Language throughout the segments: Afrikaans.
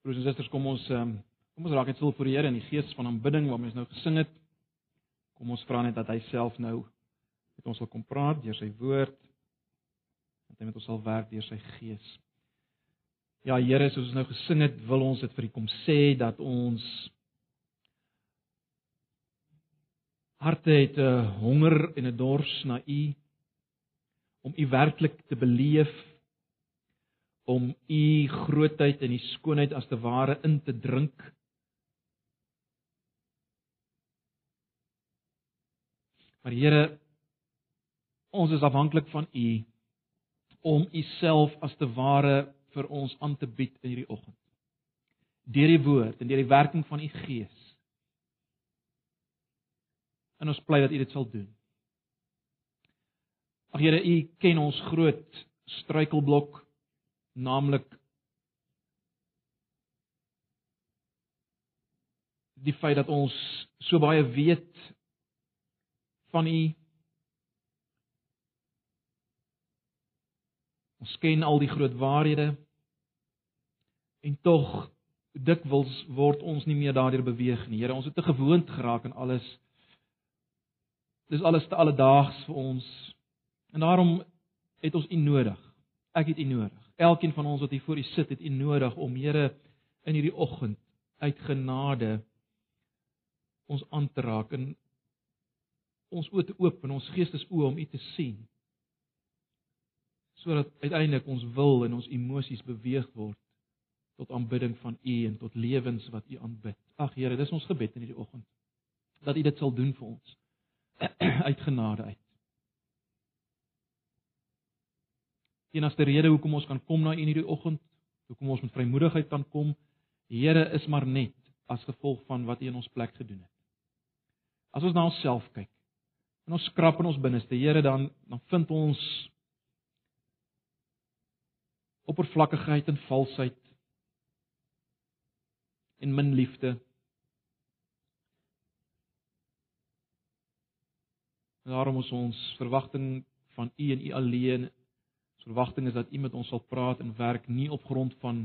Broers en susters, kom ons um, kom ons raak net stil voor die Here in die gees van aanbidding waarmee ons nou gesing het. Kom ons vra net dat hy self nou met ons wil kom praat deur sy woord. Dat hy met ons sal werk deur sy gees. Ja Here, soos ons nou gesing het, wil ons dit vir U kom sê dat ons harte het 'n honger en 'n dors na U om U werklik te beleef om u grootheid en u skoonheid as te ware in te drink. Maar Here, ons is afhanklik van u om u self as te ware vir ons aan te bied in hierdie oggend. Deur die woord en deur die werking van u Gees. En ons bly dat u dit sal doen. Ag Here, u ken ons groot struikelblok naamlik die feit dat ons so baie weet van u. Ons ken al die groot waarhede en tog dikwels word ons nie meer daardeur beweeg nie. Here ons het te gewoond geraak aan alles. Dis alles te alledaags vir ons. En daarom het ons u nodig. Ek het u nodig elkeen van ons wat hier voor U sit, het U nodig om Here in hierdie oggend uit genade ons aan te raak en ons oë te oop en ons geestesoë om U te sien. Sodat uiteindelik ons wil en ons emosies beweeg word tot aanbidding van U en tot lewens wat U aanbid. Ag Here, dis ons gebed in hierdie oggend. Dat U dit sal doen vir ons uit genade uit. Enigste rede hoekom ons kan kom na U in hierdie oggend, hoekom ons met vrymoedigheid kan kom, Here, is maar net as gevolg van wat U in ons plek gedoen het. As ons na onsself kyk, en ons skrap in ons binneste, Here, dan dan vind ons oppervlakkigheid en valsheid en min liefde. Daarom is ons verwagting van U en U alleen Ons verwagting is dat U met ons sal praat en werk nie op grond van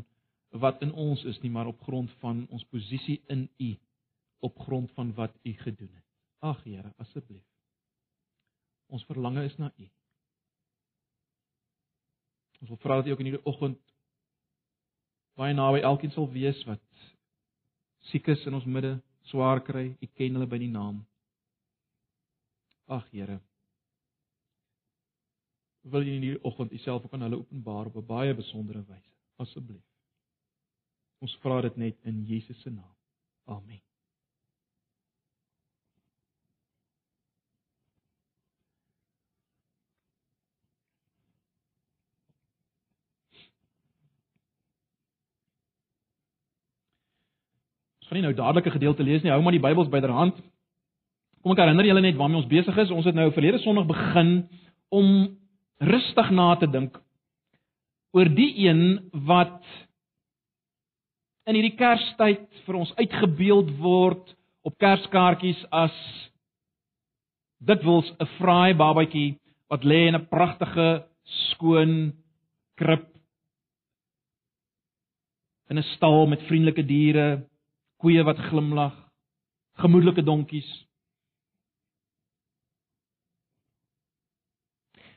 wat in ons is nie, maar op grond van ons posisie in U, op grond van wat U gedoen het. Ag Here, asseblief. Ons verlange is na U. Ons wil vra dat U ook in hierdie oggend baie naby elkeen sal wees wat siek is in ons midde, swaar kry. U ken hulle by die naam. Ag Here, wil jy in hierdie oggend jouself ook aan hulle openbaar op 'n baie besondere wyse. Asseblief. Ons vra dit net in Jesus se naam. Amen. Ons gaan nie nou dadelik 'n gedeelte lees nie. Hou maar die Bybels byderhand. Kom ek herinner julle net waarmee ons besig is. Ons het nou verlede Sondag begin om rustig na te dink oor die een wat in hierdie Kerstyd vir ons uitgebeeld word op Kerskaartjies as dit wels 'n fraai babatjie wat lê in 'n pragtige skoon krib in 'n stal met vriendelike diere, koeie wat glimlag, gemoedelike donkies.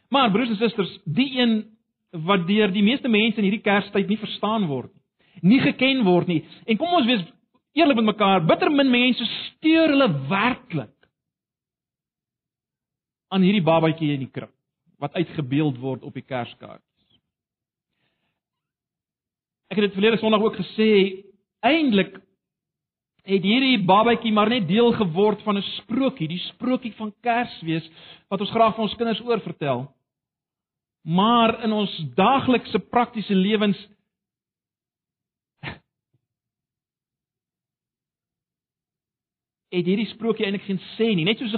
Maar broers en susters, die een wat deur die meeste mense in hierdie Kerstyd nie verstaan word nie, nie geken word nie. En kom ons wees eerlik met mekaar, bitter min mense steur hulle werklik aan hierdie babatjie in die krib wat uitgebeeld word op die Kerskaartjies. Ek het dit verlede Sondag ook gesê, eintlik het hierdie babatjie maar net deel geword van 'n sprokie, die sprokie van Kersfees wat ons graag vir ons kinders oorvertel. Maar in ons daaglikse praktiese lewens het hierdie sprokie eintlik geen sê nie, net soos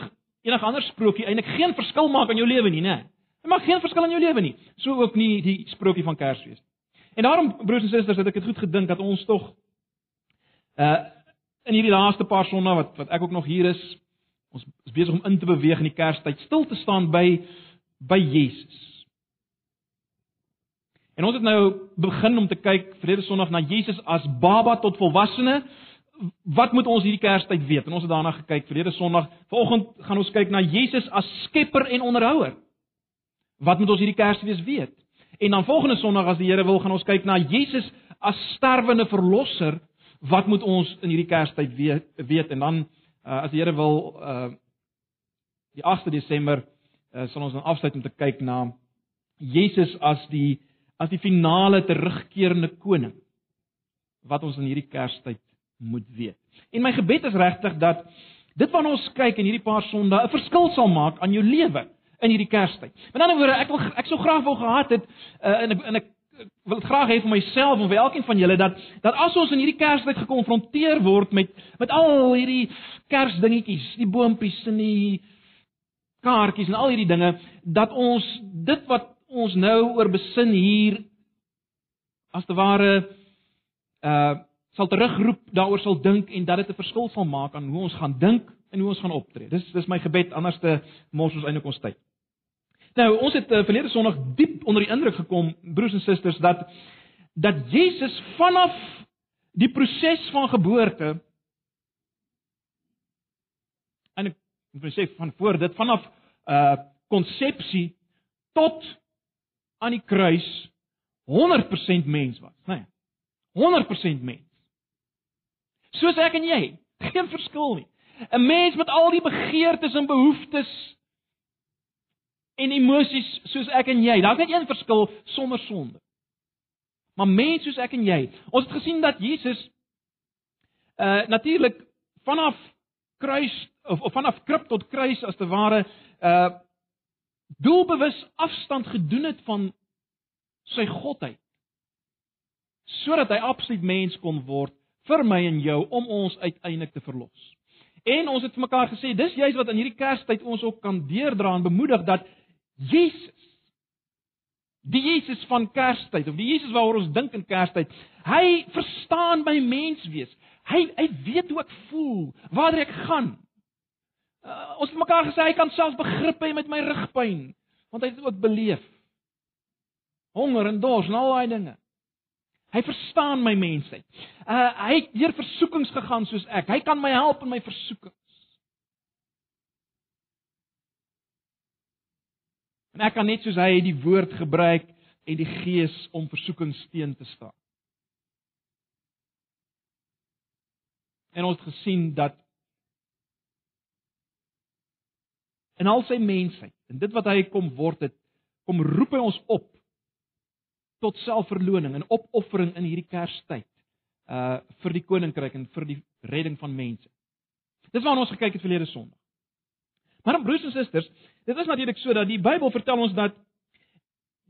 enige ander sprokie eintlik geen verskil maak in jou lewe nie, né? Dit maak geen verskil in jou lewe nie. So ook nie die sprokie van Kersfees. En daarom broers en susters, het ek dit goed gedink dat ons tog uh in hierdie laaste paar sonnae wat wat ek ook nog hier is, ons is besig om in te beweeg in die Kerstyd, stil te staan by by Jesus. En ons het nou begin om te kyk verlede Sondag na Jesus as baba tot volwassene. Wat moet ons hierdie Kerstyd weet? En ons het daarna gekyk verlede Sondag. Vanoggend gaan ons kyk na Jesus as skepper en onderhouer. Wat moet ons hierdie Kersfees weet? En dan volgende Sondag as die Here wil, gaan ons kyk na Jesus as sterwende verlosser. Wat moet ons in hierdie Kerstyd weet? weet? En dan uh, as die Here wil uh die 8de Desember uh, sal ons dan afsluit om te kyk na Jesus as die as die finale terugkerende koning wat ons in hierdie Kerstyd moet weet. En my gebed is regtig dat dit wat ons kyk in hierdie paar Sondae 'n verskil sal maak aan jou lewe in hierdie Kerstyd. Met ander woorde, ek wil ek sou graag wou gehad het uh, in 'n in 'n wil dit graag hê vir myself en vir elkeen van julle dat dat as ons in hierdie Kerstyd gekonfronteer word met met al hierdie Kersdingetjies, die boontjies en die kaartjies en al hierdie dinge, dat ons dit wat ons nou oor besin hier as te ware uh sal terugroep, daaroor sal dink en dat dit 'n verskil sal maak aan hoe ons gaan dink en hoe ons gaan optree. Dis dis my gebed anders te mos ons eintlik ons tyd. Nou, ons het uh, verlede Sondag diep onder die indruk gekom, broers en susters, dat dat Jesus vanaf die proses van geboorte en ek moet sê van voor dit vanaf uh konsepsie tot aan die kruis 100% mens was, né? Nee, 100% mens. Soos ek en jy, geen verskil nie. 'n Mens met al die begeertes en behoeftes en emosies soos ek en jy. Daar's net een verskil sonder sonde. Maar mens soos ek en jy. Ons het gesien dat Jesus uh natuurlik vanaf kruis of, of vanaf krib tot kruis as te ware uh doelbewus afstand gedoen het van sy godheid sodat hy absoluut mens kon word vir my en jou om ons uiteindelik te verlos. En ons het vir mekaar gesê dis juist wat in hierdie Kerstyd ons ook kan deurdra en bemoedig dat Jesus die Jesus van Kerstyd of die Jesus waaroor ons dink in Kerstyd, hy verstaan my menswees. Hy hy weet hoe ek voel, waar ek gaan. Uh, ons het mekaar gesê hy kan self begrip hê met my rugpyn, want hy het ook beleef. Honger en dors en al daai dinge. Hy verstaan my mensheid. Uh hy het deur versoekings gegaan soos ek. Hy kan my help in my versoekings. En ek kan net soos hy die woord gebruik en die gees om versoekings teen te staan. En ons het gesien dat in al sy mensheid en dit wat hy kom word het, kom roep hy ons op tot selfverloning en opoffering in hierdie Kerstyd uh vir die koninkryk en vir die redding van mense. Dis waarna ons gekyk het verlede Sondag. Maar broers en susters, dit is natuurlik so dat die Bybel vertel ons dat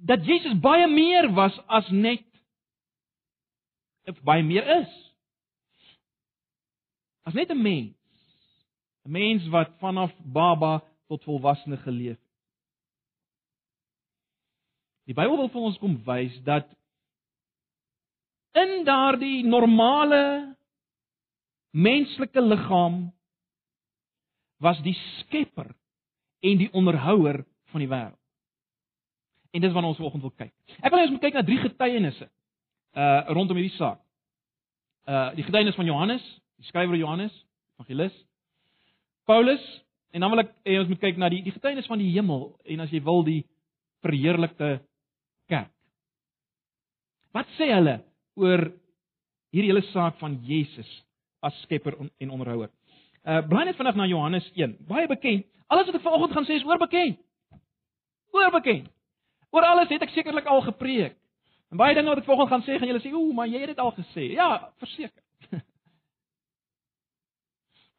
dat Jesus baie meer was as net of baie meer is. As net 'n mens. 'n Mens wat vanaf baba tot volwassene geleef het. Die Bybel wil vir ons kom wys dat in daardie normale menslike liggaam was die skepper en die onderhouer van die wêreld. En dis wat ons vanoggend wil kyk. Ek wil hê ons moet kyk na drie getuienisse uh rondom hierdie saak. Uh die getuienis van Johannes, die skrywer Johannes, evangelis. Paulus en dan wil ek hê ons moet kyk na die die getuienis van die hemel en as jy wil die verheerlikte kerk. Wat sê hulle oor hierdie hele saak van Jesus as skepper en onderhouer? Uh bly net vinnig na Johannes 1. Baie bekend. Alles wat ek vanoggend gaan sê is oorbekend. Oorbekend. Oor alles het ek sekerlik al gepreek. En baie dinge wat ek vanoggend gaan sê, gaan julle sê, "Ooh, maar jy het dit al gesê." Ja, verseker.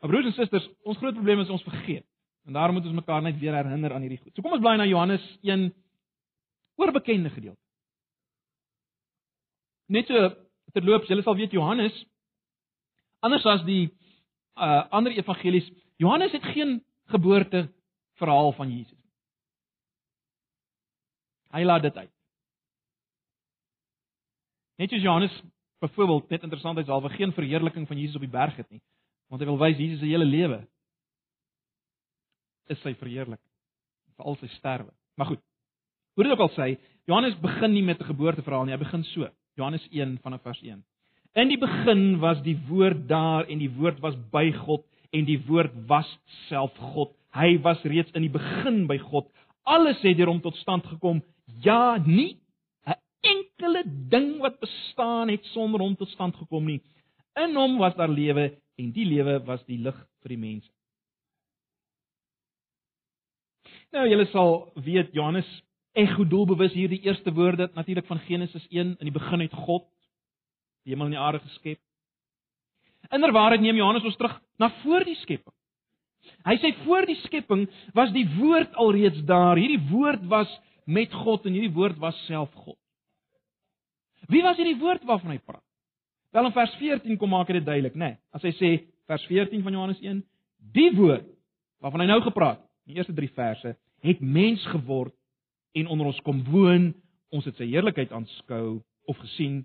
maar broers en susters, ons groot probleem is ons vergeet. En daarom moet ons mekaar net weer herinner aan hierdie goed. So kom ons bly na Johannes 1 oorbekende gedeelte. Net so terloops, julle sal weet Johannes anders as die uh ander evangelies, Johannes het geen geboorte verhaal van Jesus. Hy laat dit uit. Net soos Johannes byvoorbeeld net interessantheidshalwe geen verheerliking van Jesus op die berg het nie, want hy wil wys Jesus se hele lewe is sy verheerliking, veral sy sterwe. Maar goed. Hoe dit ook al sê, Johannes begin nie met 'n geboorteverhaal nie, hy begin so. Johannes 1 vanaf vers 1. In die begin was die woord daar en die woord was by God en die woord was self God. Hy was reeds in die begin by God. Alles het deur hom tot stand gekom. Ja, nie 'n enkele ding wat bestaan het sonder hom tot stand gekom nie. In hom was daar lewe en die lewe was die lig vir die mense. Nou julle sal weet Johannes ek goed doelbewus hierdie eerste woorde natuurlik van Genesis 1 in die begin het God die hemel en die aarde geskep. Inderwaarheid neem Johannes ons terug na voor die skepping. Hy sê voor die skepping was die woord alreeds daar. Hierdie woord was met God en hierdie woord was self God. Wie was hierdie woord waarvan hy praat? Wel in vers 14 kom maak dit duidelik, né? Nee, as hy sê vers 14 van Johannes 1, die woord waarvan hy nou gepraat, die eerste 3 verse, het mens geword en onder ons kom woon. Ons het sy heerlikheid aanskou of gesien,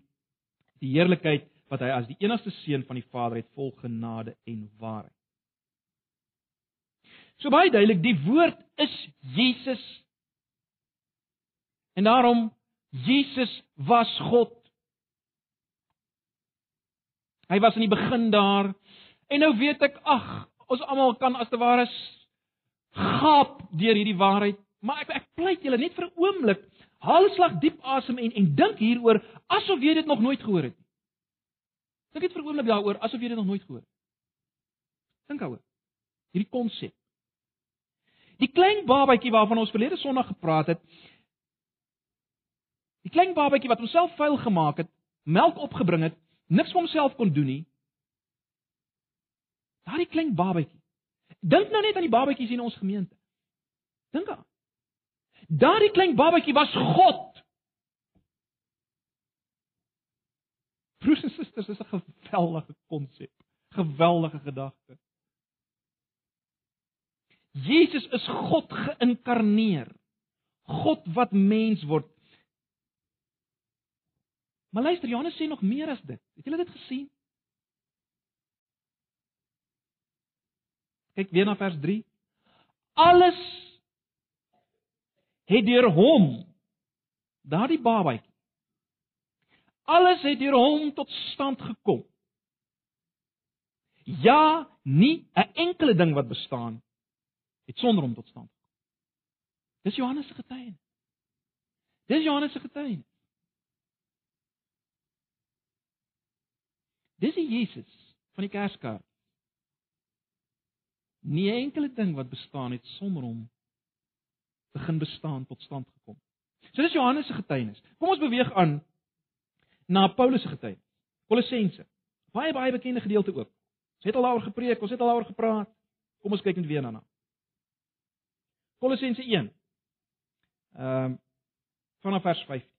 die heerlikheid wat hy as die enigste seun van die Vader het vol genade en waarheid. So baie duidelik, die woord is Jesus. En daarom Jesus was God. Hy was in die begin daar. En nou weet ek, ag, ons almal kan as te ware gaap deur hierdie waarheid, maar ek ek pleit julle net vir 'n oomblik, haal 'n slag diep asem en en dink hieroor asof jy dit nog nooit gehoor het. Dink net vir 'n oomblik daaroor asof jy dit nog nooit gehoor het. Dink daaroor. Hierdie konsep. Die klein babatjie waarvan ons verlede Sondag gepraat het, die klein babatjie wat homself vuil gemaak het, melk opgebring het, niks vir homself kon doen nie. Daardie klein babatjie Dink nou net aan die babatjies in ons gemeente. Dink aan. Daardie klein babatjie was God. Broers en susters, dis 'n geweldige konsep. Geweldige gedagte. Jesus is God geïnkarneer. God wat mens word. Maar luister, Johannes sê nog meer as dit. Het julle dit gesien? Kyk weer na vers 3. Alles het deur hom daardie babatjie. Alles het deur hom tot stand gekom. Ja, nie 'n enkele ding wat bestaan het sonder hom tot stand gekom. Dis Johannes se getuienis. Dis Johannes se getuienis. Dis die Jesus van die Kerskaart nie enkele ding wat bestaan het sonder hom begin bestaan tot stand gekom. So dis Johannes se getuienis. Kom ons beweeg aan na Paulus se getuienis. Kolossense. Baie baie bekende gedeelte ook. Ons het al daaroor gepreek, ons het al daaroor gepraat. Kom ons kyk net weer daarna. Kolossense 1. Ehm um, vanaf vers 5.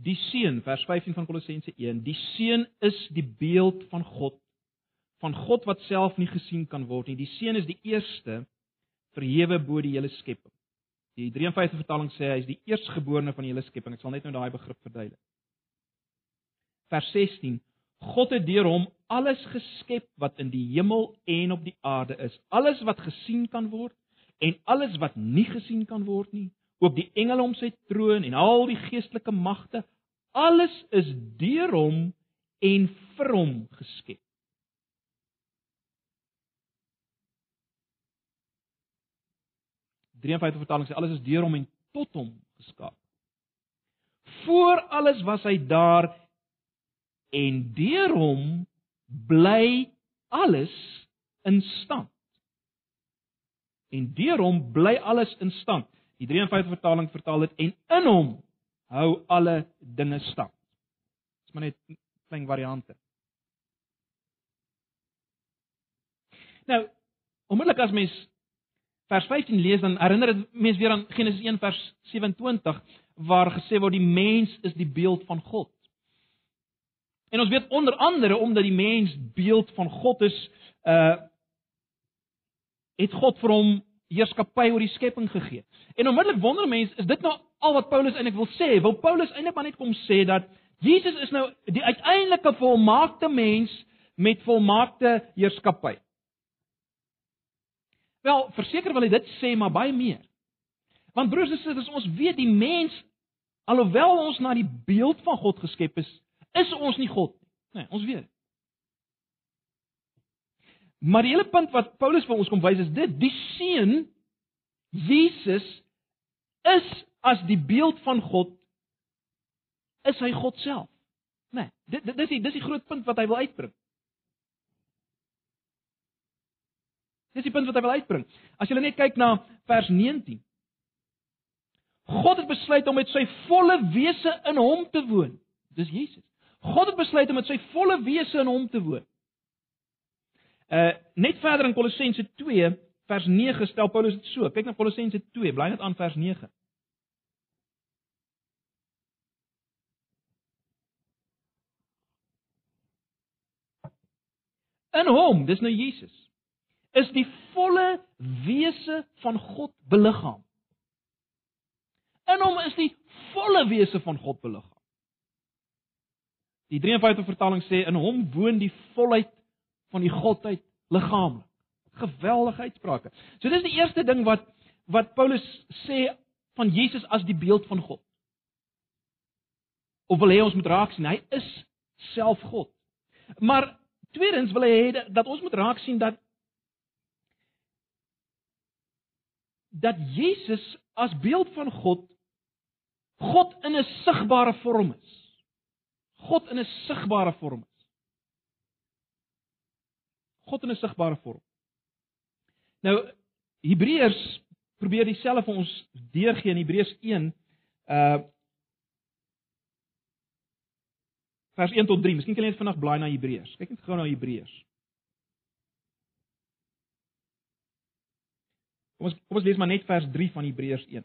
Die seun, vers 15 van Kolossense 1, die seun is die beeld van God, van God wat self nie gesien kan word nie. Die seun is die eerste verhewe bo die hele skepping. Die 53 vertaling sê hy is die eerstgeborene van die hele skepping. Ek sal net nou daai begrip verduidelik. Vers 16 God het deur hom alles geskep wat in die hemel en op die aarde is. Alles wat gesien kan word en alles wat nie gesien kan word nie ook die engele om sy troon en al die geestelike magte, alles is deur hom en vir hom geskep. Die 53 vertaling sê alles is deur hom en tot hom geskaap. Voor alles was hy daar en deur hom bly alles in stand. En deur hom bly alles in stand. Die 53 vertaling vertaal dit en in hom hou alle dinge stand. Dis maar net klein variante. Nou, onmiddellik as mens vers 15 lees dan herinner dit mens weer aan Genesis 1 vers 27 waar gesê word die mens is die beeld van God. En ons weet onder andere omdat die mens beeld van God is, uh het God vir hom heerskappy oor die skepping gegee. En onmiddellik wonder mense, is dit nou al wat Paulus eintlik wil sê? Wil Paulus eintlik maar net kom sê dat Jesus is nou die uiteindelike volmaakte mens met volmaakte heerskappy? Wel, verseker wil hy dit sê, maar baie meer. Want broers en susters, ons weet die mens alhoewel ons na die beeld van God geskep is, is ons nie God nie. Nee, ons weet. Maar die hele punt wat Paulus vir ons kom wys is dit: die seun Jesus is as die beeld van God is hy God self. Nee, dit dit is die dis die groot punt wat hy wil uitbring. Dis die punt wat hy wil uitbring. As jy net kyk na vers 19. God het besluit om met sy volle wese in hom te woon. Dis Jesus. God het besluit om met sy volle wese in hom te woon. Uh net verder in Kolossense 2 vers 9 stel Paulus dit so. Kyk na Kolossense 2, bly net aan vers 9. In hom, dis nou Jesus, is die volle wese van God beliggaam. In hom is die volle wese van God beliggaam. Die 53 vertaling sê in hom woon die volheid van die godheid liggaamlik. Geweldige uitsprake. So dis die eerste ding wat wat Paulus sê van Jesus as die beeld van God. Of wil hy ons moet raak sien, hy is self God. Maar tweedens wil hy hê dat ons moet raak sien dat dat Jesus as beeld van God God in 'n sigbare vorm is. God in 'n sigbare vorm. God in 'n sigbare vorm. Nou Hebreërs probeer dieselfde vir ons deurgee in Hebreërs 1 uh vers 1 tot 3. Miskien kan jy net vanaand blaai na Hebreërs. Kyk net gou na Hebreërs. Kom ons kom ons lees maar net vers 3 van Hebreërs 1.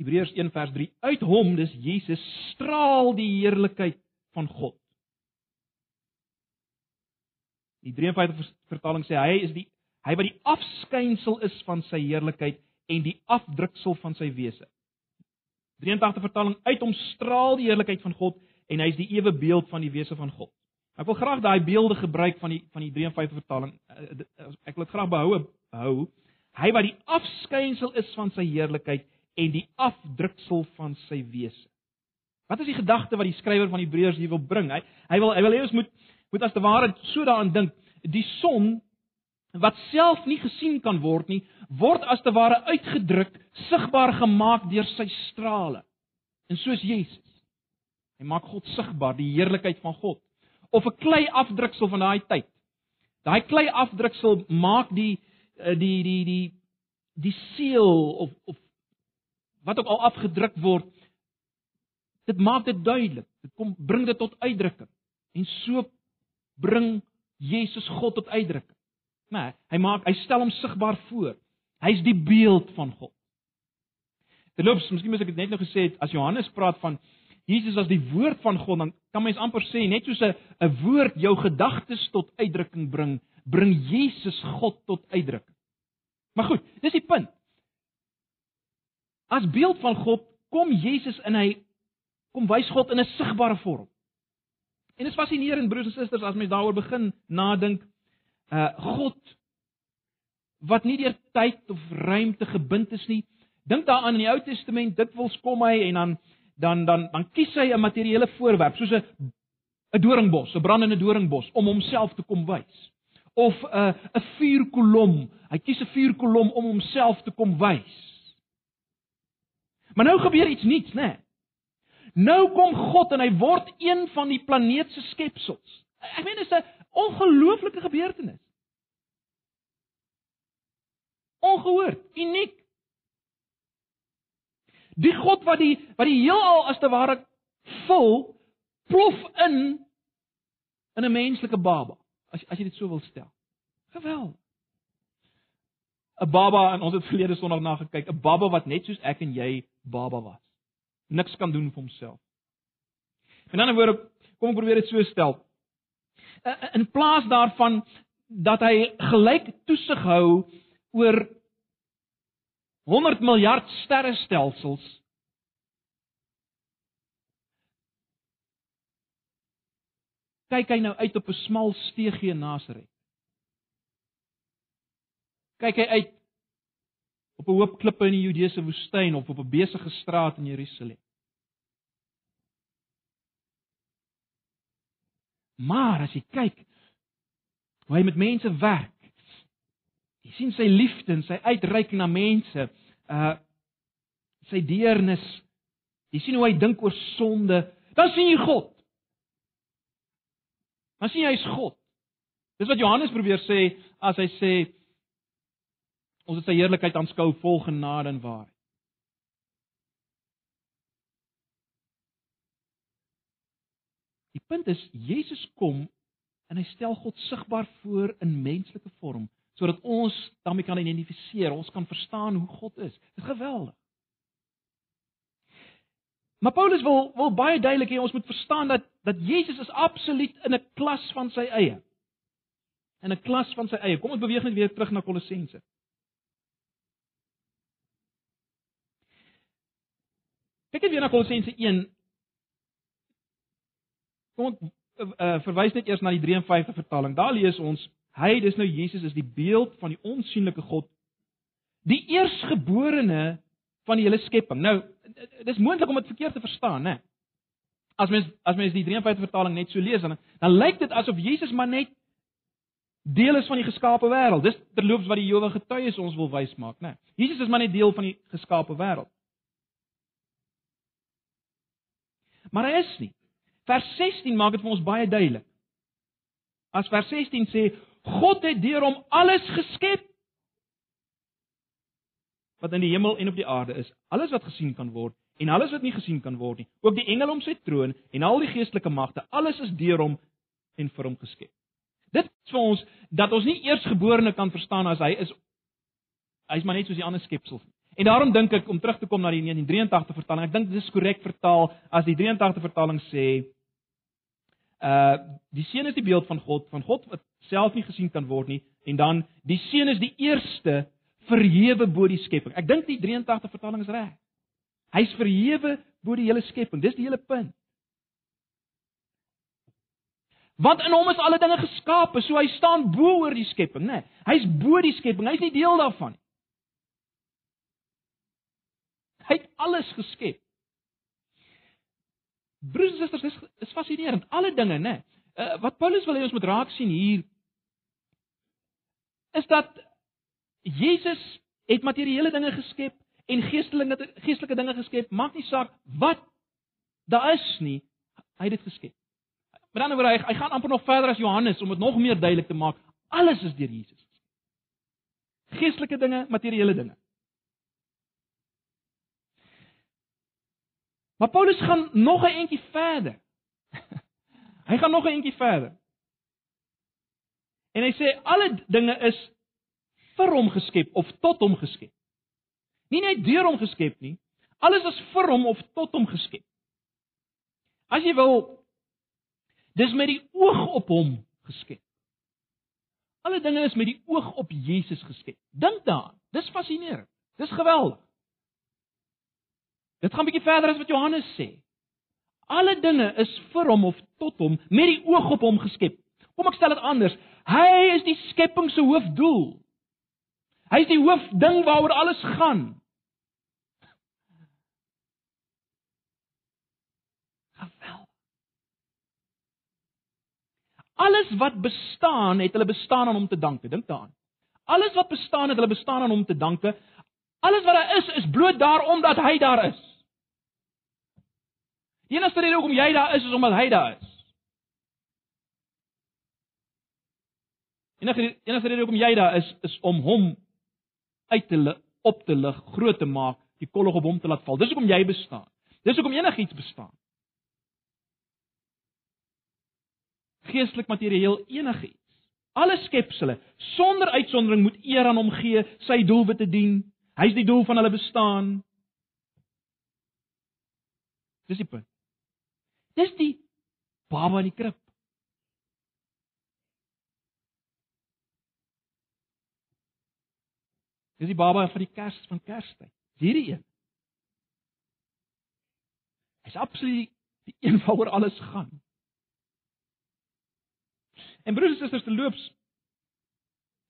Hebreërs 1 vers 3 uit hom dis Jesus straal die heerlikheid van God. Die 53 vertaling sê hy is die hy wat die afskynsel is van sy heerlikheid en die afdruksel van sy wese. 83 vertaling uit hom straal die heerlikheid van God en hy is die ewe beeld van die wese van God. Ek wil graag daai beelde gebruik van die van die 53 vertaling. Eh, eh, ek wil dit graag behou hou. Hy wat die afskynsel is van sy heerlikheid en die afdruksel van sy wese. Wat is die gedagte wat die skrywer van Hebreërs hier wil bring? Hy hy wil hy wil hê ons moet moet as te ware so daaraan dink, die son wat self nie gesien kan word nie, word as te ware uitgedruk, sigbaar gemaak deur sy strale. En soos Jesus. Hy maak God sigbaar, die heerlikheid van God. Of 'n klei afdruksel van daai tyd. Daai klei afdruksel maak die eh, die die die die seël of of wat ook al afgedruk word, dit maak dit duidelik. Dit kom bring dit tot uitdrukking. En so bring Jesus God tot uitdrukking. Nee, hy maak hy stel hom sigbaar voor. Hy's die beeld van God. Terloops, miskien moet ek dit net nou gesê het as Johannes praat van Jesus as die woord van God, dan kan mens amper sê net soos 'n woord jou gedagtes tot uitdrukking bring, bring Jesus God tot uitdrukking. Maar goed, dis die punt. As beeld van God kom Jesus in hy kom wys God in 'n sigbare vorm. En dit is fascinerend broers en susters as mens daaroor begin nadink. Uh God wat nie deur tyd of ruimte gebind is nie. Dink daaraan in die Ou Testament, dikwels kom hy en dan dan dan dan kies hy 'n materiële voorwerp soos 'n 'n doringbos, 'n brandende doringbos om homself te kom wys. Of 'n uh, 'n vuurkolom. Hy kies 'n vuurkolom om homself te kom wys. Maar nou gebeur iets nuuts, né? Nee. Nou kom God en hy word een van die planeet se skepsels. Ek meen dit is 'n ongelooflike gebeurtenis. Ongehoord, uniek. Die God wat die wat die heelal as te ware vul, plof in in 'n menslike baba, as as jy dit so wil stel. Geweldig. 'n Baba en ons het verlede Sondag na gekyk, 'n baba wat net soos ek en jy baba was. Niks kan doen vir homself. In ander woorde, kom ek probeer dit so stel. In plaas daarvan dat hy gelyk toesig hou oor 100 miljard sterrestelsels kyk hy nou uit op 'n smal steegie in Nasaret. Kyk hy uit op 'n hoop klippe in die Judeese woestyn of op 'n besige straat in Jerusalem. Maar as jy kyk hoe hy met mense werk, jy sien sy liefde en sy uitreik na mense, uh sy deernis. Jy sien hoe hy dink oor sonde, dan sien jy God. Dan sien jy hy's God. Dis wat Johannes probeer sê as hy sê ons het sy heerlikheid aanskou vol genade en waarheid. Die punt is Jesus kom en hy stel God sigbaar voor in menslike vorm sodat ons daarmee kan identifiseer, ons kan verstaan hoe God is. Dit is geweldig. Maar Paulus wil wil baie duidelik hê ons moet verstaan dat dat Jesus is absoluut in 'n klas van sy eie. In 'n klas van sy eie. Kom ons beweeg net weer terug na Kolossense. Kyk net weer na Kolossense 1. Kom ons uh, verwys net eers na die 53 vertaling. Daar lees ons: Hy, dis nou Jesus is die beeld van die onsigbare God, die eersgeborene van die hele skepping. Nou, dis moontlik om dit verkeerd te verstaan, né? As mens as mens die 53 vertaling net so lees dan dan lyk dit asof Jesus maar net deel is van die geskaapte wêreld. Dis terloops wat die Jowe getuies ons wil wys maak, né? Jesus is maar net deel van die geskaapte wêreld. Maar hy is nie. Vers 16 maak dit vir ons baie duidelik. As vers 16 sê God het deur hom alles geskep wat in die hemel en op die aarde is, alles wat gesien kan word en alles wat nie gesien kan word nie, ook die engele om sy troon en al die geestelike magte, alles is deur hom en vir hom geskep. Dit is vir ons dat ons nie eersgeborene kan verstaan as hy is hy's maar net soos die ander skepsels. En daarom dink ek om terug te kom na die 1983 vertaling, ek dink dit is korrek vertaal as die 83 vertaling sê uh die seun is die beeld van God, van God wat self nie gesien kan word nie en dan die seun is die eerste verhewe bo die skepping. Ek dink die 83 vertaling is reg. Hy's verhewe bo die hele skepping. Dis die hele punt. Want in hom is alle dinge geskape, so hy staan bo oor die skepping, né? Nee, hy's bo die skepping. Hy's nie deel daarvan nie. Hy het alles geskep. Broers en susters, dis is fascinerend. Alle dinge, né? Nee, uh, wat Paulus wil hê ons moet raak sien hier is dat Jesus het materiële dinge geskep en geestelike geestelike dinge geskep. Maak nie saak wat daar is nie, hy het dit geskep. Met ander woorde, hy, hy gaan amper nog verder as Johannes om dit nog meer duidelik te maak. Alles is deur Jesus. Geestelike dinge, materiële dinge. Maar Paulus gaan nog 'n entjie verder. hy gaan nog 'n entjie verder. En hy sê alle dinge is vir hom geskep of tot hom geskep. Nie net deur hom geskep nie. Alles is vir hom of tot hom geskep. As jy wil dis met die oog op hom geskep. Alle dinge is met die oog op Jesus geskep. Dink daaraan. Dis fascinerend. Dis geweldig. Dit gaan bietjie verder as wat Johannes sê. Alle dinge is vir hom of tot hom met die oog op hom geskep. Kom ek stel dit anders. Hy is die skepping se hoofdoel. Hy is die hoofding waaroor alles gaan. Geweldig. Alles wat bestaan, het hulle bestaan aan hom te danke. Dink daaraan. Alles wat bestaan het hulle bestaan aan hom te danke. Alles wat daar is, is bloot daar omdat hy daar is. Die enigste rede hoekom jy daar is, is omdat hy daar is. Enige enigste rede hoekom jy daar is, is om hom uit te op te lig, groot te maak, die kollig op hom te laat val. Dis hoekom jy bestaan. Dis hoekom enigiets bestaan. Geestelik, materieel, enigiets. Alle skepsele sonder uitsondering moet eer aan hom gee, sy doelwit te dien. Hy's die doel van hulle bestaan. Dis die punt. Dis die baba in die krib. Dis die baba van die Kers van Kerstyd. Hierdie een. Hy's absoluut die een waaroor alles gaan. En broers en susters, te loops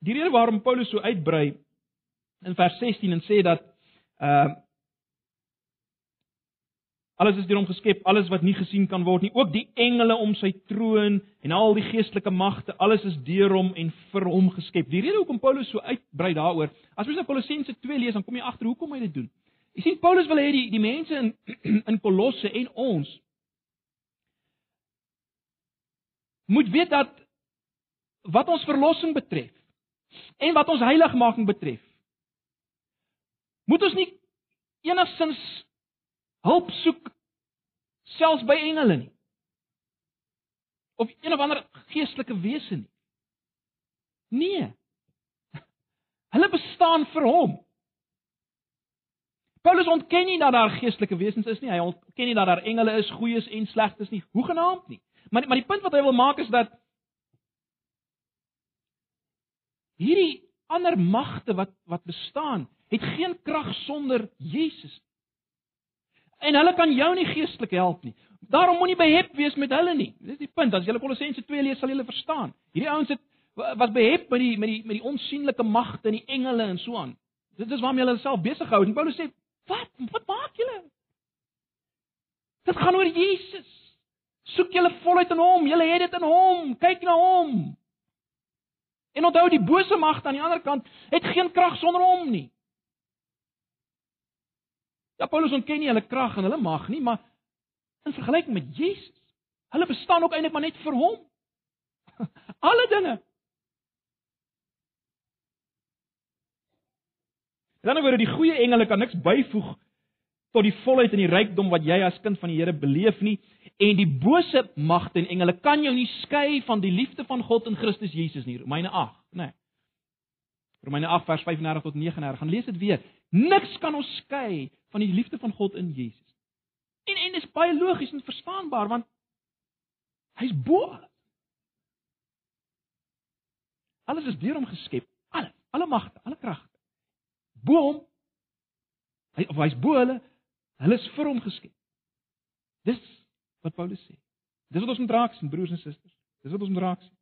die rede waarom Paulus so uitbrei in vers 16 en sê dat ehm uh, alles is deur hom geskep, alles wat nie gesien kan word nie, ook die engele om sy troon en al die geestelike magte, alles is deur hom en vir hom geskep. Die rede hoekom Paulus so uitbrei daaroor, as jy nou Kolossense 2 lees, dan kom jy agter hoekom hy dit doen. Jy sien Paulus wil hê die die mense in in Kolosse en ons moet weet dat wat ons verlossing betref en wat ons heiligmaking betref moet ons nie enigsins hulp soek selfs by engele nie. Of een of ander geestelike wese nie. Nee. Hulle bestaan vir hom. Paulus ontken nie dat daar geestelike wesens is nie. Hy ontken nie dat daar engele is goeies en slegtes nie hoegenaamd nie. Maar maar die punt wat hy wil maak is dat hierdie ander magte wat wat bestaan, het geen krag sonder Jesus. En hulle kan jou nie geestelik help nie. Daarom moenie behep wees met hulle nie. Dis die punt. As jy Kolossense 2 lees, sal jy verstaan. Hierdie ouens het was behep met die met die met die onsigbare magte en die engele en so aan. Dit is waarmee hulle self besig hou. En Paulus sê, "Wat? Wat maak julle?" Dit gaan oor Jesus. Soek julle voluit in hom. Julle het dit in hom. Kyk na hom. En onthou die bose magte aan die ander kant het geen krag sonder hom nie. Ja Paulus ontken nie hulle krag en hulle mag nie, maar in vergelyking met Jesus, hulle bestaan ook eintlik maar net vir hom. Alle dinge. Dan word die goeie engele kan niks byvoeg tot die volheid en die rykdom wat jy as kind van die Here beleef nie en die bose magte en engele kan jou nie skei van die liefde van God in Christus Jesus nie. Romeine 8, nê. Nee. Romeine 8 vers 35 tot 39. Gaan lees dit weer. Niks kan ons skei van die liefde van God in Jesus. En en dis baie logies en verstaanbaar want hy's bo alles. Alles is deur hom geskep. Alles, alle magte, alle kragte. Bo hom. Hy of hy's bo hulle, Hulle is vir hom geskep. Dis wat Paulus sê. Dis wat ons moet raak sien, broers en susters. Dis wat ons moet raak sien.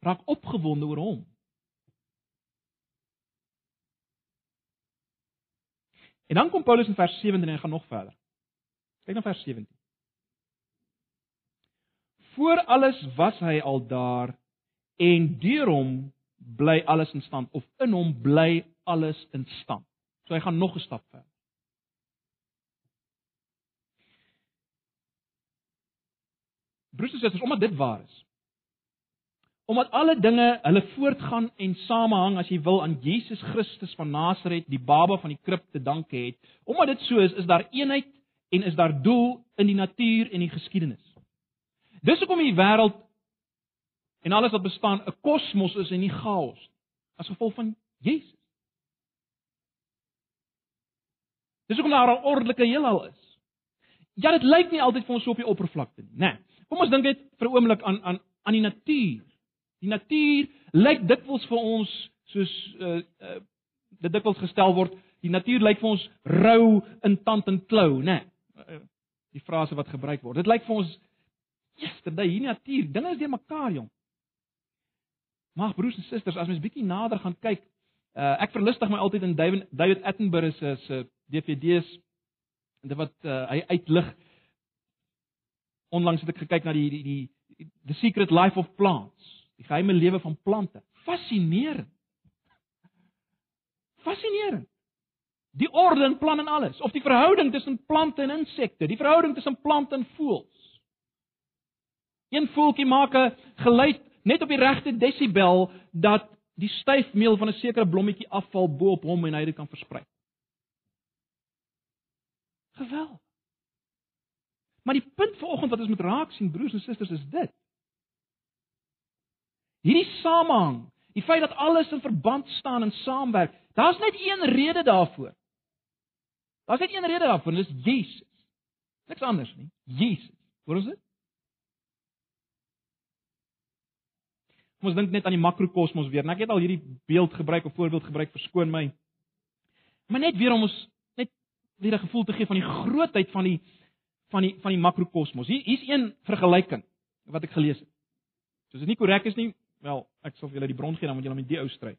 Raak opgewonde oor hom. En dan kom Paulus in vers 17 en hy gaan nog verder. Kyk na vers 17. Voor alles was hy al daar en deur hom bly alles in stand of in hom bly alles in stand. So hy gaan nog 'n stap verder. Broers en susters, omdat dit waar is. Omdat alle dinge hulle voortgaan en samehang as jy wil aan Jesus Christus van Nasaret, die baba van die krib te danke het. Omdat dit so is, is daar eenheid en is daar doel in die natuur en die geskiedenis. Dis hoekom die wêreld en alles wat bestaan 'n kosmos is en nie chaos as gevolg van Jesus. Dis hoekom daar 'n ordelike heelal is. Ja, dit lyk nie altyd vir ons so op die oppervlakte nie, né? Nee. Kom ons dink net vir 'n oomblik aan aan aan die natuur. Die natuur lyk dikwels vir ons soos uh uh dit dikwels gestel word, die natuur lyk vir ons rou in tand en klou, né? Nee. Die frase wat gebruik word. Dit lyk vir ons yesterday hier natuur, dinge is deur mekaar, jong. Mag broers en susters, as mens bietjie nader gaan kyk, uh, ek verlustig my altyd in David David Attenborough se se DVD's en dit wat uh, hy uitlig. Onlangs het ek gekyk na die die die The Secret Life of Plants, die geheime lewe van plante. Fascinerend. Fascinerend. Die orde en plan en alles, of die verhouding tussen plante en insekte, die verhouding tussen plante en voëls. Een voeltjie maak 'n geluid net op die regte desibel dat die styfmeel van 'n sekere blommetjie afval bo op hom en hy dit kan versprei. Geweld. Maar die punt vanoggend wat ons moet raak sien broers en susters is dit. Hierdie samehang, die feit dat alles in verband staan en saamwerk, daar's net een rede daarvoor. Daar's net een rede daarvoor, dis Jesus. Niks anders nie. Jesus. Hoor ons dit? Ons dink net aan die makrokosmos weer. Nou ek het al hierdie beeld gebruik of voorbeeld gebruik, verskoon my. Maar net weer om ons net weer 'n gevoel te gee van die grootheid van die van die van die makrokosmos. Hier hier's een vergelyking wat ek gelees het. So as dit nie korrek is nie, wel, ek sal vir julle die bron gee dan moet julle met die ou stry.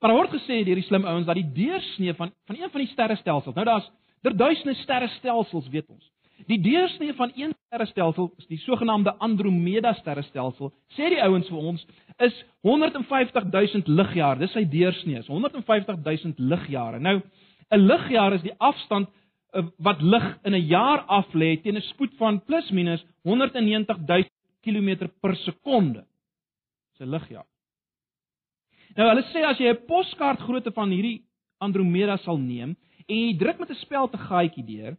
Maar word gesê deur die slim ouens dat die deursnee van van een van die sterrestelsels. Nou daar's daar duisende sterrestelsels, weet ons. Die deursnee van een sterrestelsel, die sogenaamde Andromeda sterrestelsel, sê die ouens vir ons, is 150 000 ligjare. Dis sy deursnee, 150 000 ligjare. Nou, 'n ligjaar is die afstand eh, wat lig in 'n jaar af lê teen 'n spoed van plus minus 190 000 km per sekonde. 'n ligjaar. Nou hulle sê as jy 'n poskaart grootte van hierdie Andromeda sal neem en jy druk met 'n speld 'n gaatjie deur,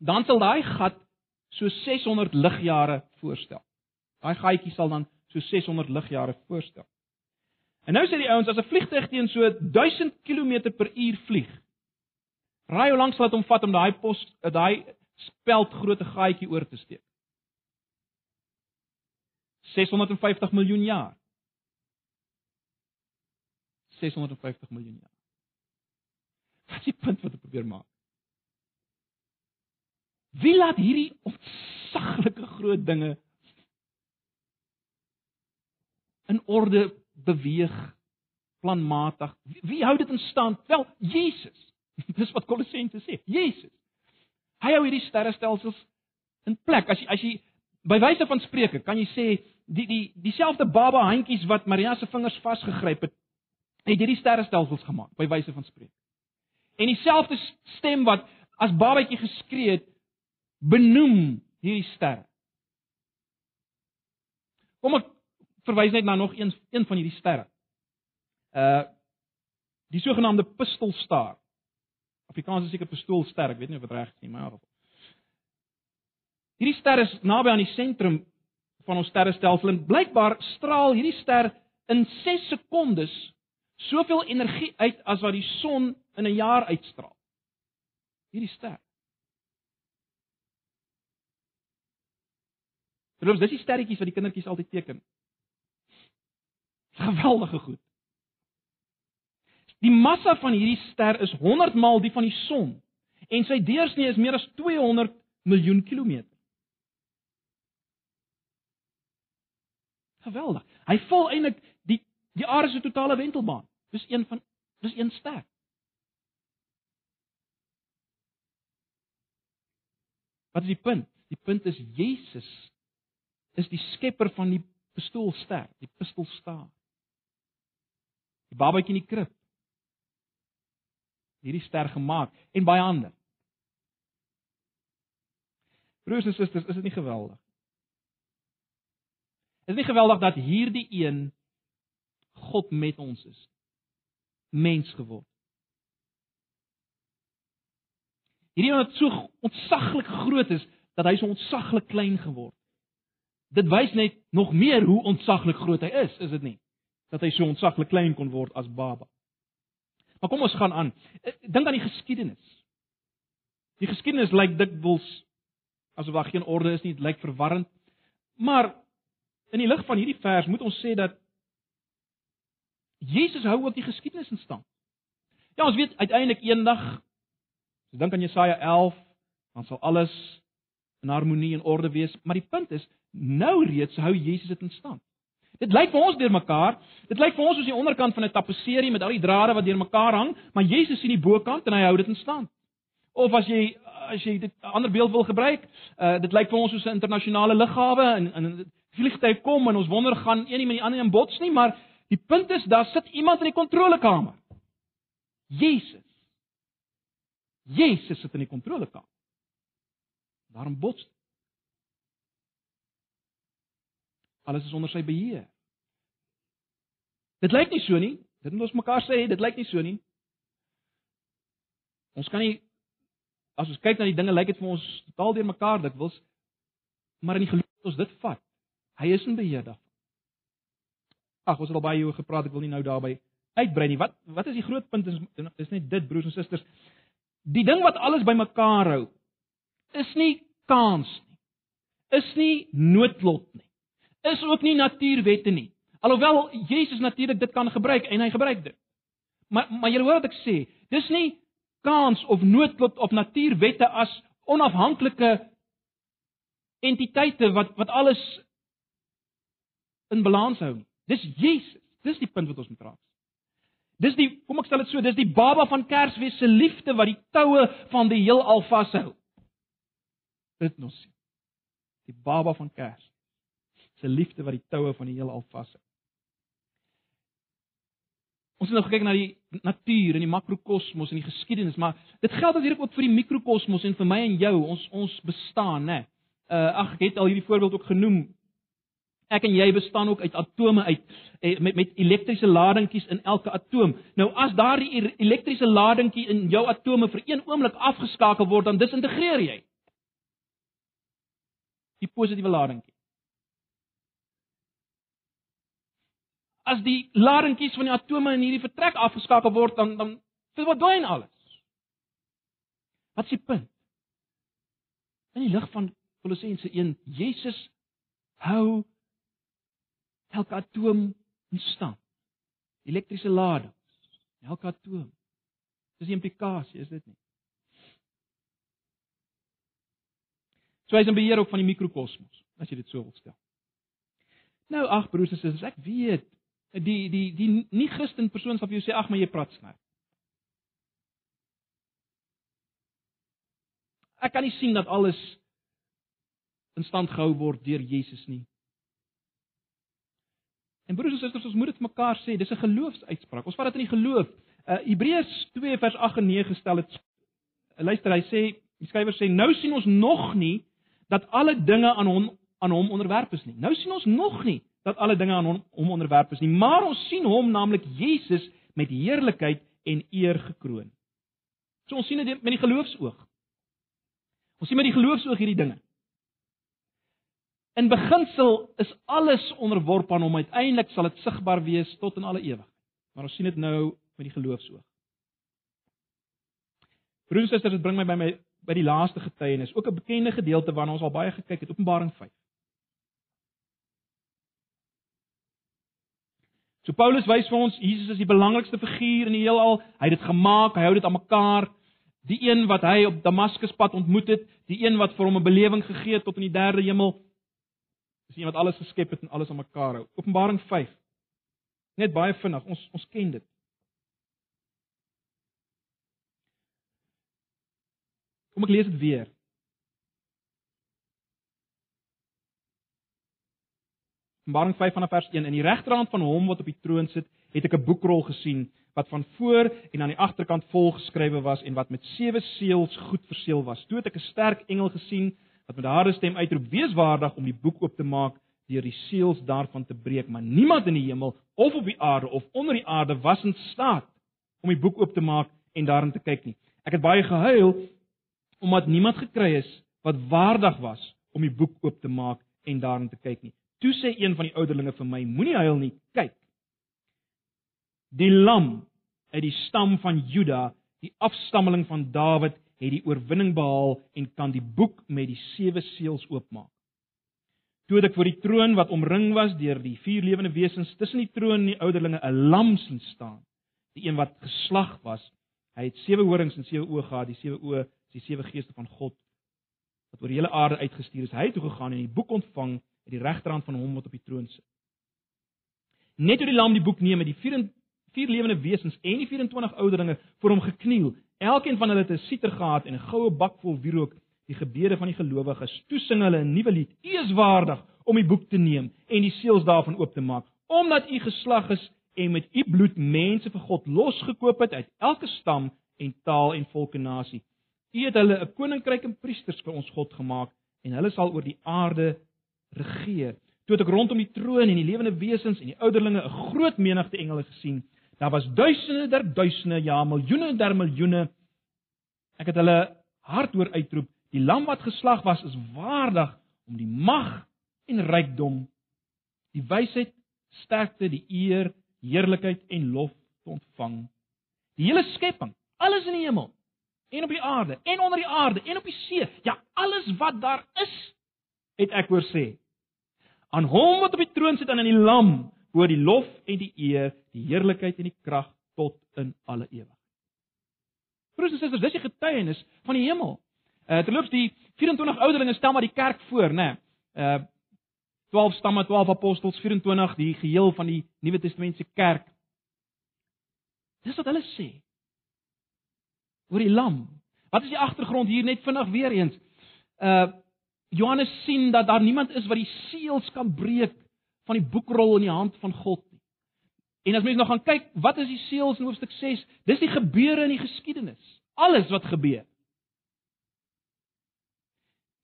dan sal daai gat so 600 ligjare voorstel. Daai gaatjie sal dan so 600 ligjare voorstel. En nou sê die ouens as 'n vliegtuig teen so 1000 km per uur vlieg, raai hoe lank sal dit hom vat om daai pos daai speld grootte gaatjie oor te steek? 650 miljoen jaar. 650 miljoen jaar. Wat is die punt wat ek probeer maak? Wie laat hierdie ontsaglike groot dinge in orde beweeg planmatig? Wie, wie hou dit in stand? Wel, Jesus. Dis wat Kolossense sê. Jesus. Hy hou hierdie sterrestelsels in plek. As jy as jy by wyse van spreuke kan jy sê die die dieselfde baba handjies wat Maria se vingers vasgegryp het, het hierdie sterrestelsels gemaak by wyse van spreuke. En dieselfde stem wat as babatjie geskree het, benoem hierdie ster. Kom ek verwys net na nog een een van hierdie sterre. Uh die sogenaamde pistolstaar. Afrikaans is seker pistoolster, ek weet nie of dit reg is nie, maar Hierdie ster is naby aan die sentrum van ons sterrestelsel en blykbaar straal hierdie ster in 6 sekondes soveel energie uit as wat die son in 'n jaar uitstraal. Hierdie ster. Terwyl dis die sterretjies wat die kindertjies altyd teken. Geweldige goed. Die massa van hierdie ster is 100 maal die van die son en sy deursnee is meer as 200 miljoen kilometer. Geweldig. Hy vul eintlik die die aarde se totale wentelbaan. Dis een van dis een ster. Wat is die punt? Die punt is Jesus is die skepper van die pistoolster, die pistolstaar. Die babatjie in die krib. Hierdie ster gemaak en baie ander. Broers en susters, is dit nie geweldig? Is nie geweldig dat hierdie een God met ons is? Mens geword. Hierdie een wat so ontsaglik groot is dat hy so ontsaglik klein geword dit wys net nog meer hoe ontsaglik groot hy is, is dit nie? Dat hy so ontsaglik klein kon word as baba. Maar kom ons gaan aan. Dink aan die geskiedenis. Die geskiedenis lyk dikwels asof daar geen orde is nie, dit lyk verwarrend. Maar in die lig van hierdie vers moet ons sê dat Jesus hou ook die geskiedenis in stand. Ja, ons weet uiteindelik eendag, as dink aan Jesaja 11, dan sal alles in harmonie en orde wees, maar die punt is, nou reeds hou Jesus dit in stand. Dit lyk vir ons deurmekaar. Dit lyk vir ons soos die onderkant van 'n tapisserie met al die drade wat deurmekaar hang, maar Jesus sien die bokant en hy hou dit in stand. Of as jy as jy dit ander beeld wil gebruik, uh dit lyk vir ons soos 'n internasionale lughawe en en vliegtuig kom en ons wonder gaan een nie met die ander in bots nie, maar die punt is daar sit iemand in die kontrolekamer. Jesus. Jesus sit in die kontrolekamer. Daarom bots Alles is onder sy beheer. Dit lyk nie so nie. Dit moet ons mekaar sê, dit lyk nie so nie. Ons kan nie as ons kyk na die dinge, lyk dit vir ons totaal deurmekaar dikwels. Maar in die geloof ons dit vat. Hy is in beheer daarvan. Ag, ons het al baie oor gepraat, ek wil nie nou daarby uitbrei nie. Wat wat is die groot punt is is net dit broers en susters. Die ding wat alles bymekaar hou is nie kans nie. Is nie noodlot nie. Is ook nie natuurwette nie. Alhoewel Jesus natuurlik dit kan gebruik en hy gebruik dit. Maar maar jy hoor wat ek sê, dis nie kans of noodlot of natuurwette as onafhanklike entiteite wat wat alles in balans hou nie. Dis Jesus. Dis die punt wat ons moet raak. Dis die kom ek stel dit so, dis die baba van Kersfees se liefde wat die toue van die heelal vashou. Dit nos. Die baba van Kers se liefde wat die toue van die heelal vashou. Ons het nou gekyk na die natuur en die makrokosmos en die geskiedenis, maar dit geld natuurlik ook vir die mikrokosmos en vir my en jou, ons ons bestaan, né? Uh ag, ek het al hierdie voorbeeld ook genoem. Ek en jy bestaan ook uit atome uit eh, met met elektriese ladingkies in elke atoom. Nou as daardie elektriese ladingkie in jou atome vir een oomblik afgeskakel word, dan disintegreer jy. Die positiewe ladingkie. as die ladingkies van die atome in hierdie vertrek afgeskakel word dan dan verdwyn alles. Wat is die punt? In die lig van Kolossense 1, Jesus hou elke atoom in stand. Elektriese lading. Elke atoom. Dis die implikasie, is dit nie? So hy is in beheer ook van die mikrokosmos, as jy dit so wil stel. Nou ag broers en susters, ek weet die die die nie Christen persoon sal vir jou sê ag maar jy praat snaaks. Ek kan nie sien dat alles in stand gehou word deur Jesus nie. En broers en susters, ons moet dit mekaar sê, dis 'n geloofsuitspraak. Ons vat dit in die geloof. Uh Hebreërs 2 vers 8 en 9 gestel het. Luister, hy sê, die skrywer sê nou sien ons nog nie dat alle dinge aan hom aan hom onderwerp is nie. Nou sien ons nog nie dat alle dinge aan hom, hom onderwerp is nie, maar ons sien hom naamlik Jesus met heerlikheid en eer gekroon. So ons sien dit met die geloofsoog. Ons sien met die geloofsoog hierdie dinge. In beginsel is alles onderworpe aan hom, uiteindelik sal dit sigbaar wees tot in alle ewigheid. Maar ons sien dit nou met die geloofsoog. Broers en susters, dit bring my by my by die laaste getuienis, ook 'n bekende gedeelte waarna ons al baie gekyk het, Openbaring 5. So Paulus wys vir ons Jesus is die belangrikste figuur in die heelal. Hy het dit gemaak, hy hou dit aan mekaar. Die een wat hy op Damaskus pad ontmoet het, die een wat vir hom 'n belewing gegee het tot in die derde hemel. Dis een wat alles geskep het en alles aan mekaar hou. Openbaring 5. Net baie vinnig, ons ons ken dit. Kom ek lees dit weer. Openbaring 5 vanaf vers 1 in die regterhand van hom wat op die troon sit, het ek 'n boekrol gesien wat van voor en aan die agterkant vol geskrywe was en wat met sewe seels goed verseël was. Toe het ek 'n sterk engel gesien wat met harde stem uitroep: "Wees waardig om die boek oop te maak deur die seels daarvan te breek." Maar niemand in die hemel of op die aarde of onder die aarde was in staat om die boek oop te maak en daarin te kyk nie. Ek het baie gehuil omdat niemand gekry is wat waardig was om die boek oop te maak en daarin te kyk nie. Toe sê een van die ouderlinge vir my: Moenie huil nie, kyk. Die lam uit die stam van Juda, die afstammeling van Dawid, het die oorwinning behaal en kan die boek met die sewe seels oopmaak. Toe ek voor die troon wat omring was deur die vier lewende wesens tussen die troon en die ouderlinge 'n lam sien staan, die een wat geslag was. Hy het sewe horings en sewe oë gehad, die sewe oë is die sewe geeste van God wat oor die hele aarde uitgestuur is. Hy het toe gegaan en die boek ontvang uit die regterhand van hom wat op die troon sit. Net toe die lam die boek neem met die vier vier lewende wesens en die 24 ouderlinge voor hom gekniel, elkeen van hulle het 'n siter gehad en 'n goue bak vol wierook, die gebede van die gelowiges, toe sing hulle 'n nuwe lied: U is waardig om die boek te neem en die seels daarvan oop te maak, omdat u geslag is en met u bloed mense vir God losgekoop het uit elke stam en taal en volke nasie. U het hulle 'n koninkryk en priesters vir ons God gemaak en hulle sal oor die aarde regeer. Toe ek rondom die troon en die lewende wesens en die ouderlinge 'n groot menigte engele gesien. Daar was duisende der duisende, ja, miljoene der miljoene. Ek het hulle hardhoor uitroep: "Die lam wat geslag was is waardig om die mag en rykdom, die wysheid, sterkte, die eer, heerlikheid en lof te ontvang." Die hele skepping, alles in die hemel en op die aarde en onder die aarde en op die see, ja, alles wat daar is, het ek hoor sê. Aan hom wat op die troon sit en aan die lam, hoor die lof en die eer, die heerlikheid en die krag tot in alle ewigheid. Broers en susters, dis die getuienis van die hemel. Uh terloops die 24 ouderlinge stel maar die kerk voor, né? Nee. Uh 12 stamme, 12 apostels, 24 die geheel van die Nuwe Testamentiese kerk. Dis wat hulle sê. Oor die lam. Wat is die agtergrond hier net vinnig weer eens? Uh Johannes sien dat daar niemand is wat die seels kan breek van die boekrol in die hand van God nie. En as mens nou gaan kyk, wat is die seels in hoofstuk 6? Dis die gebeure in die geskiedenis. Alles wat gebeur.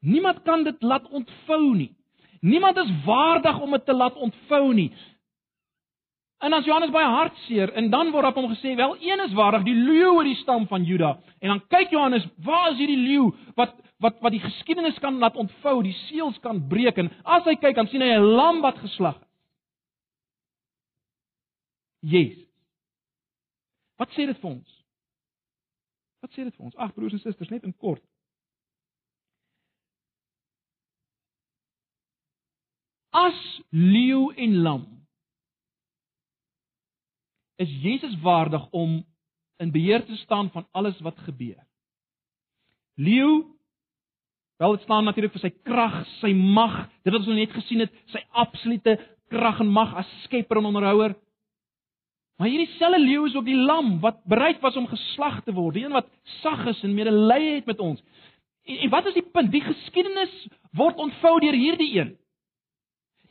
Niemand kan dit laat ontvou nie. Niemand is waardig om dit te laat ontvou nie. En as Johannes baie hartseer en dan word op hom gesê, "Wel, een is waardig, die leeu uit die stam van Juda." En dan kyk Johannes, "Waar is hierdie leeu wat wat wat die geskiedenis kan laat ontvou, die seels kan breek?" En as hy kyk, dan sien hy 'n lam wat geslag is. Jesus. Wat sê dit vir ons? Wat sê dit vir ons? Ag broers en susters, net in kort. As leeu en lam is Jesus waardig om in beheer te staan van alles wat gebeur. Leeu wel dit staan natuurlik vir sy krag, sy mag, dit wat ons net gesien het, sy absolute krag en mag as skepper en onderhouer. Maar hierdie selfe leeu is ook die lam wat bereid was om geslag te word, die een wat sag is en medelee het met ons. En, en wat is die punt? Die geskiedenis word ontvou deur hierdie een.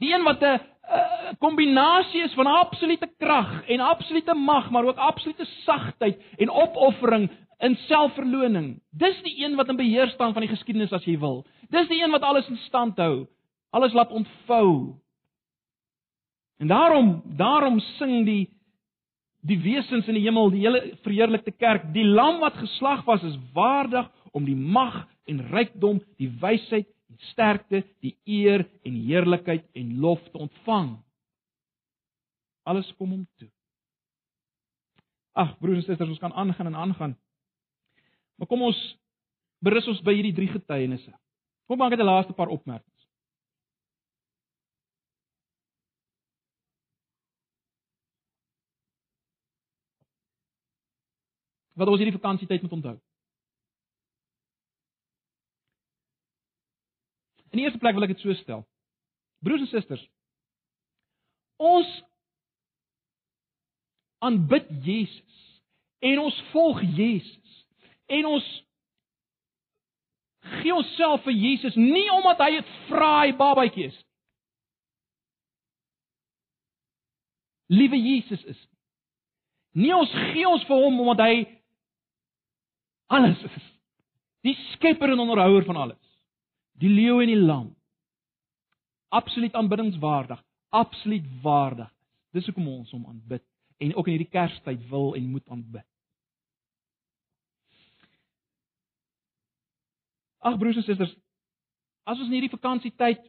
Die een wat 'n 'n kombinasie is van absolute krag en absolute mag, maar ook absolute sagtheid en opoffering in selfverloning. Dis die een wat in beheer staan van die geskiedenis as jy wil. Dis die een wat alles in stand hou, alles laat ontvou. En daarom, daarom sing die die wesens in die hemel, die hele verheerlikte kerk, die lam wat geslag was is waardig om die mag en rykdom, die wysheid sterkte, die eer en heerlikheid en lof te ontvang. Alles kom hom toe. Ag broers en susters, ons kan aangaan en aangaan. Maar kom ons berus ons by hierdie drie getuienisse. Kom maak net 'n laaste paar opmerkings. Wat ons hierdie vakansietyd moet onthou. In die eerste plek wil ek dit so stel. Broers en susters, ons aanbid Jesus en ons volg Jesus en ons gee onsself vir Jesus nie omdat hy 'n fraai babatjie is. Liewe Jesus is. Nie ons gee ons vir hom omdat hy alles is. Die skepper en onderhouer van alles die leeu en die lam. Absoluut aanbiddingswaardig, absoluut waardig. Dis hoekom ons hom aanbid en ook in hierdie Kerstyd wil en moet aanbid. Ag broers en susters, as ons in hierdie vakansietyd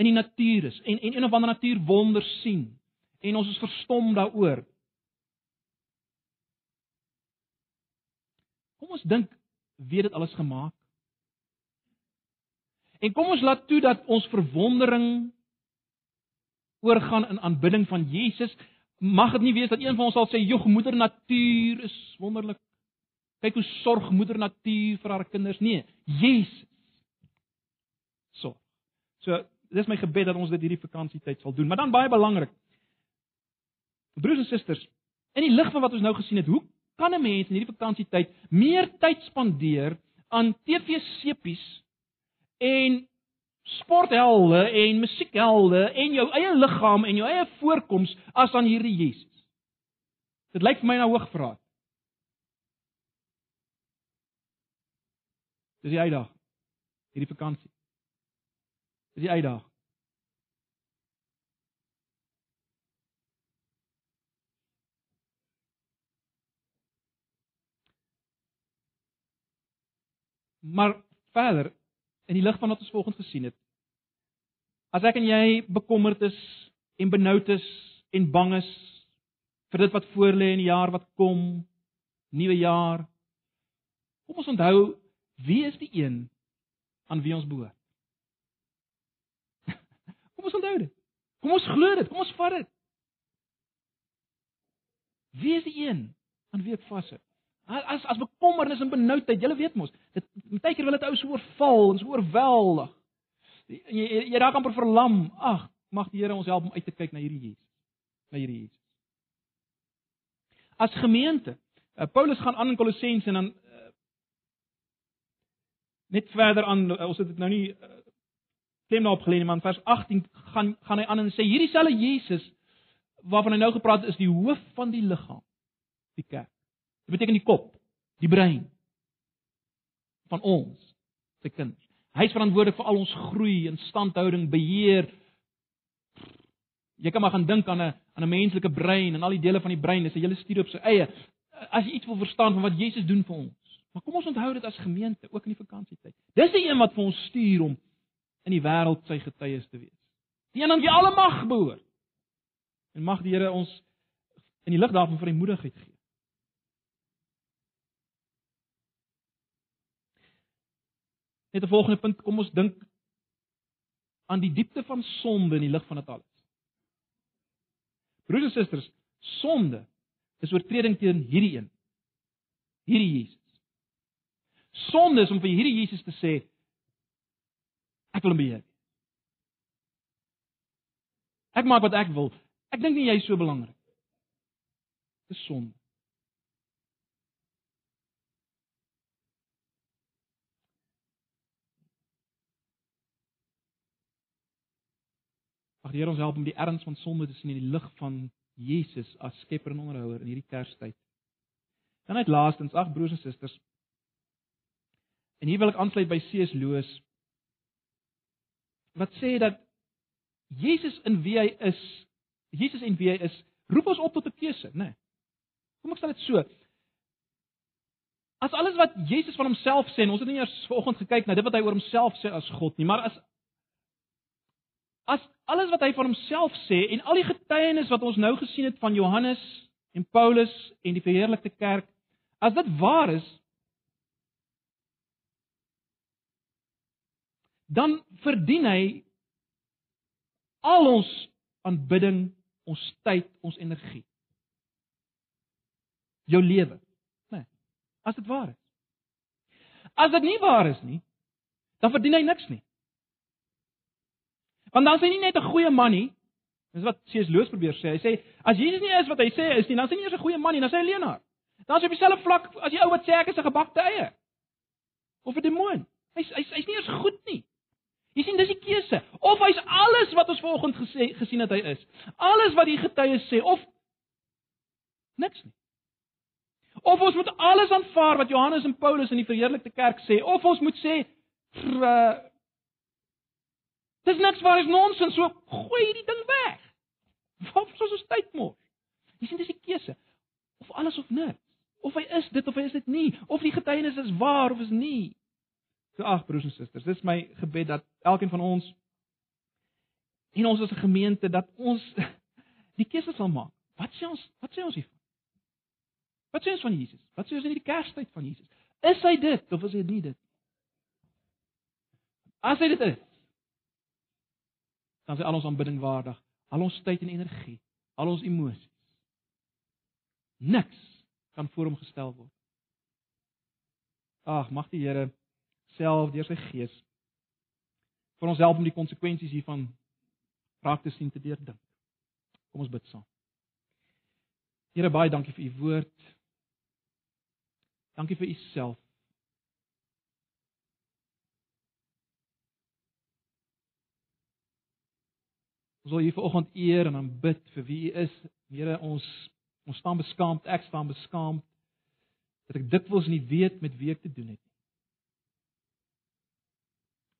in die natuur is en en een of ander natuurwonder sien en ons is verstom daaroor. Kom ons dink wie dit alles gemaak En kom ons laat toe dat ons verwondering oorgaan in aanbidding van Jesus. Mag dit nie wees dat een van ons sal sê, "Jog, moeder natuur is wonderlik. Kyk hoe sorg moeder natuur vir haar kinders." Nee, Jesus. So. So, dis my gebed dat ons dit hierdie vakansietyd sal doen. Maar dan baie belangrik. Broers en susters, in die lig van wat ons nou gesien het, hoe kan 'n mens in hierdie vakansietyd meer tyd spandeer aan TV-sepies en sporthelde en musiekhelde en jou eie liggaam en jou eie voorkoms as aan hierdie Jesus. Dit lyk vir my na hoogvraat. Dis die uitdaging. Hierdie vakansie. Dis die uitdaging. Maar verder in die lig van wat ons volgens gesien het. As ek en jy bekommerd is en benoud is en bang is vir dit wat voorlê in die jaar wat kom, nuwe jaar. Kom ons onthou wie is die een aan wie ons behoort? Kom ons onthou dit. Kom ons glo dit, kom ons vat dit. Wie is die een aan wie ek vashou? As as bekommernis en benoudheid, jy weet mos, dit baie keer wil dit ou so oorval en so oorweldig. Jy jy, raak amper verlam. Ag, mag die Here ons help om uit te kyk na hierdie Jesus. Na hierdie Jesus. As gemeente, uh, Paulus gaan aan in Kolossense en dan net verder aan uh, ons het dit nou nie klem daarop gelê nie, maar in vers 18 gaan gaan hy aan en sê hierdie selfe Jesus waarvan hy nou gepraat het is die hoof van die liggaam, die kerk. Dit beteken die kop, die brein van ons, sy kinders. Hy is verantwoordelik vir al ons groei en standhouding, beheer. Jy kan maar gaan dink aan 'n aan 'n menslike brein en al die dele van die brein, dis 'n hele studie op sy eie. As jy iets wil verstaan van wat Jesus doen vir ons. Maar kom ons onthou dit as gemeente, ook in die vakansietyd. Dis die een wat vir ons stuur om in die wêreld sy getuies te wees. Die een aan wie alle mag behoort. En mag die Here ons in die lig daarvan vrymoedigheid gee. Net 'n volgende punt, kom ons dink aan die diepte van sonde in die lig van dit alles. Broers en susters, sonde is oortreding teen hierdie een. Hierdie Jesus. Sonde is om vir hierdie Jesus te sê ek wil hom beheer. Ek maak wat ek wil. Ek dink nie jy is so belangrik. Dis sonde. Mag die Here ons help om die erns van sonde te sien in die lig van Jesus as skepper en onderhouer in hierdie Kerstyd. Dan net laastens, ag broers en susters. En hier wil ek aansluit by C.S. Lewis wat sê dat Jesus in wie hy is Jesus en wie hy is, roep ons op tot 'n keuse, né? Nee. Kom ek stel dit so. As alles wat Jesus van homself sê, ons het nie eers vanoggend gekyk na dit wat hy oor homself sê as God nie, maar as as alles wat hy van homself sê en al die getuienis wat ons nou gesien het van Johannes en Paulus en die verheerlikte kerk, as dit waar is, dan verdien hy al ons aanbidding ons tyd, ons energie. Jou lewe. Nee. As dit waar is. As dit nie waar is nie, dan verdien hy niks nie. Want dan is hy nie net 'n goeie man nie. Dis wat C.S. Lewis probeer sê. Hy sê as Jesus nie is wat hy sê is nie, dan is hy nie eers 'n goeie man nie, dan is hy 'n leienaar. Dan is hy op dieselfde vlak as die ou wat sê ek is 'n gebakte eie. Of 'n demoon. Hy's hy's hy's nie eers goed nie. Jy sien dis die keuse. Of hy's alles wat ons vanoggend gesê gesien het hy is. Alles wat die getuies sê of niks nie. Of ons moet alles aanvaar wat Johannes en Paulus in die verheerlikte kerk sê of ons moet sê uh, dis niks waar is nonsens so gooi hierdie ding weg. Wat is ons tyd mos? Jy sien dis die keuse. Of alles of niks. Of hy is dit of hy is dit nie. Of die getuienis is waar of is nie. So ag broers en susters, dis my gebed dat elkeen van ons en ons as 'n gemeente dat ons die keuse sal maak. Wat sê ons? Wat sê ons hiervan? Wat sê ons van Jesus? Wat sê ons in die Kerstyd van Jesus? Is hy dit of is hy nie dit? As hy dit is, dan is al ons aanbidding waardig, al ons tyd en energie, al ons emosies. Niks kan voor hom gestel word. Ag, mag die Here self deur sy gees vir ons help om die konsekwensies hiervan raak te sien te deurdink. Kom ons bid saam. Here baie dankie vir u woord. Dankie vir u self. Ons wil u vanoggend eer en aanbid vir wie u is. Here ons ons staan beskaamd, ek staan beskaamd dat ek dikwels nie weet met wie ek te doen het nie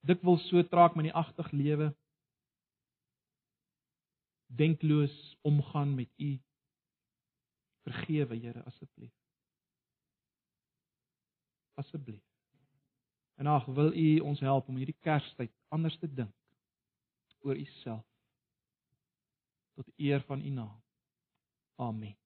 dikwels so traag met die agtig lewe denkloos omgaan met u vergewe Here asseblief asseblief En ag, wil U ons help om hierdie Kerstyd anders te dink oor U self tot eer van U naam. Amen.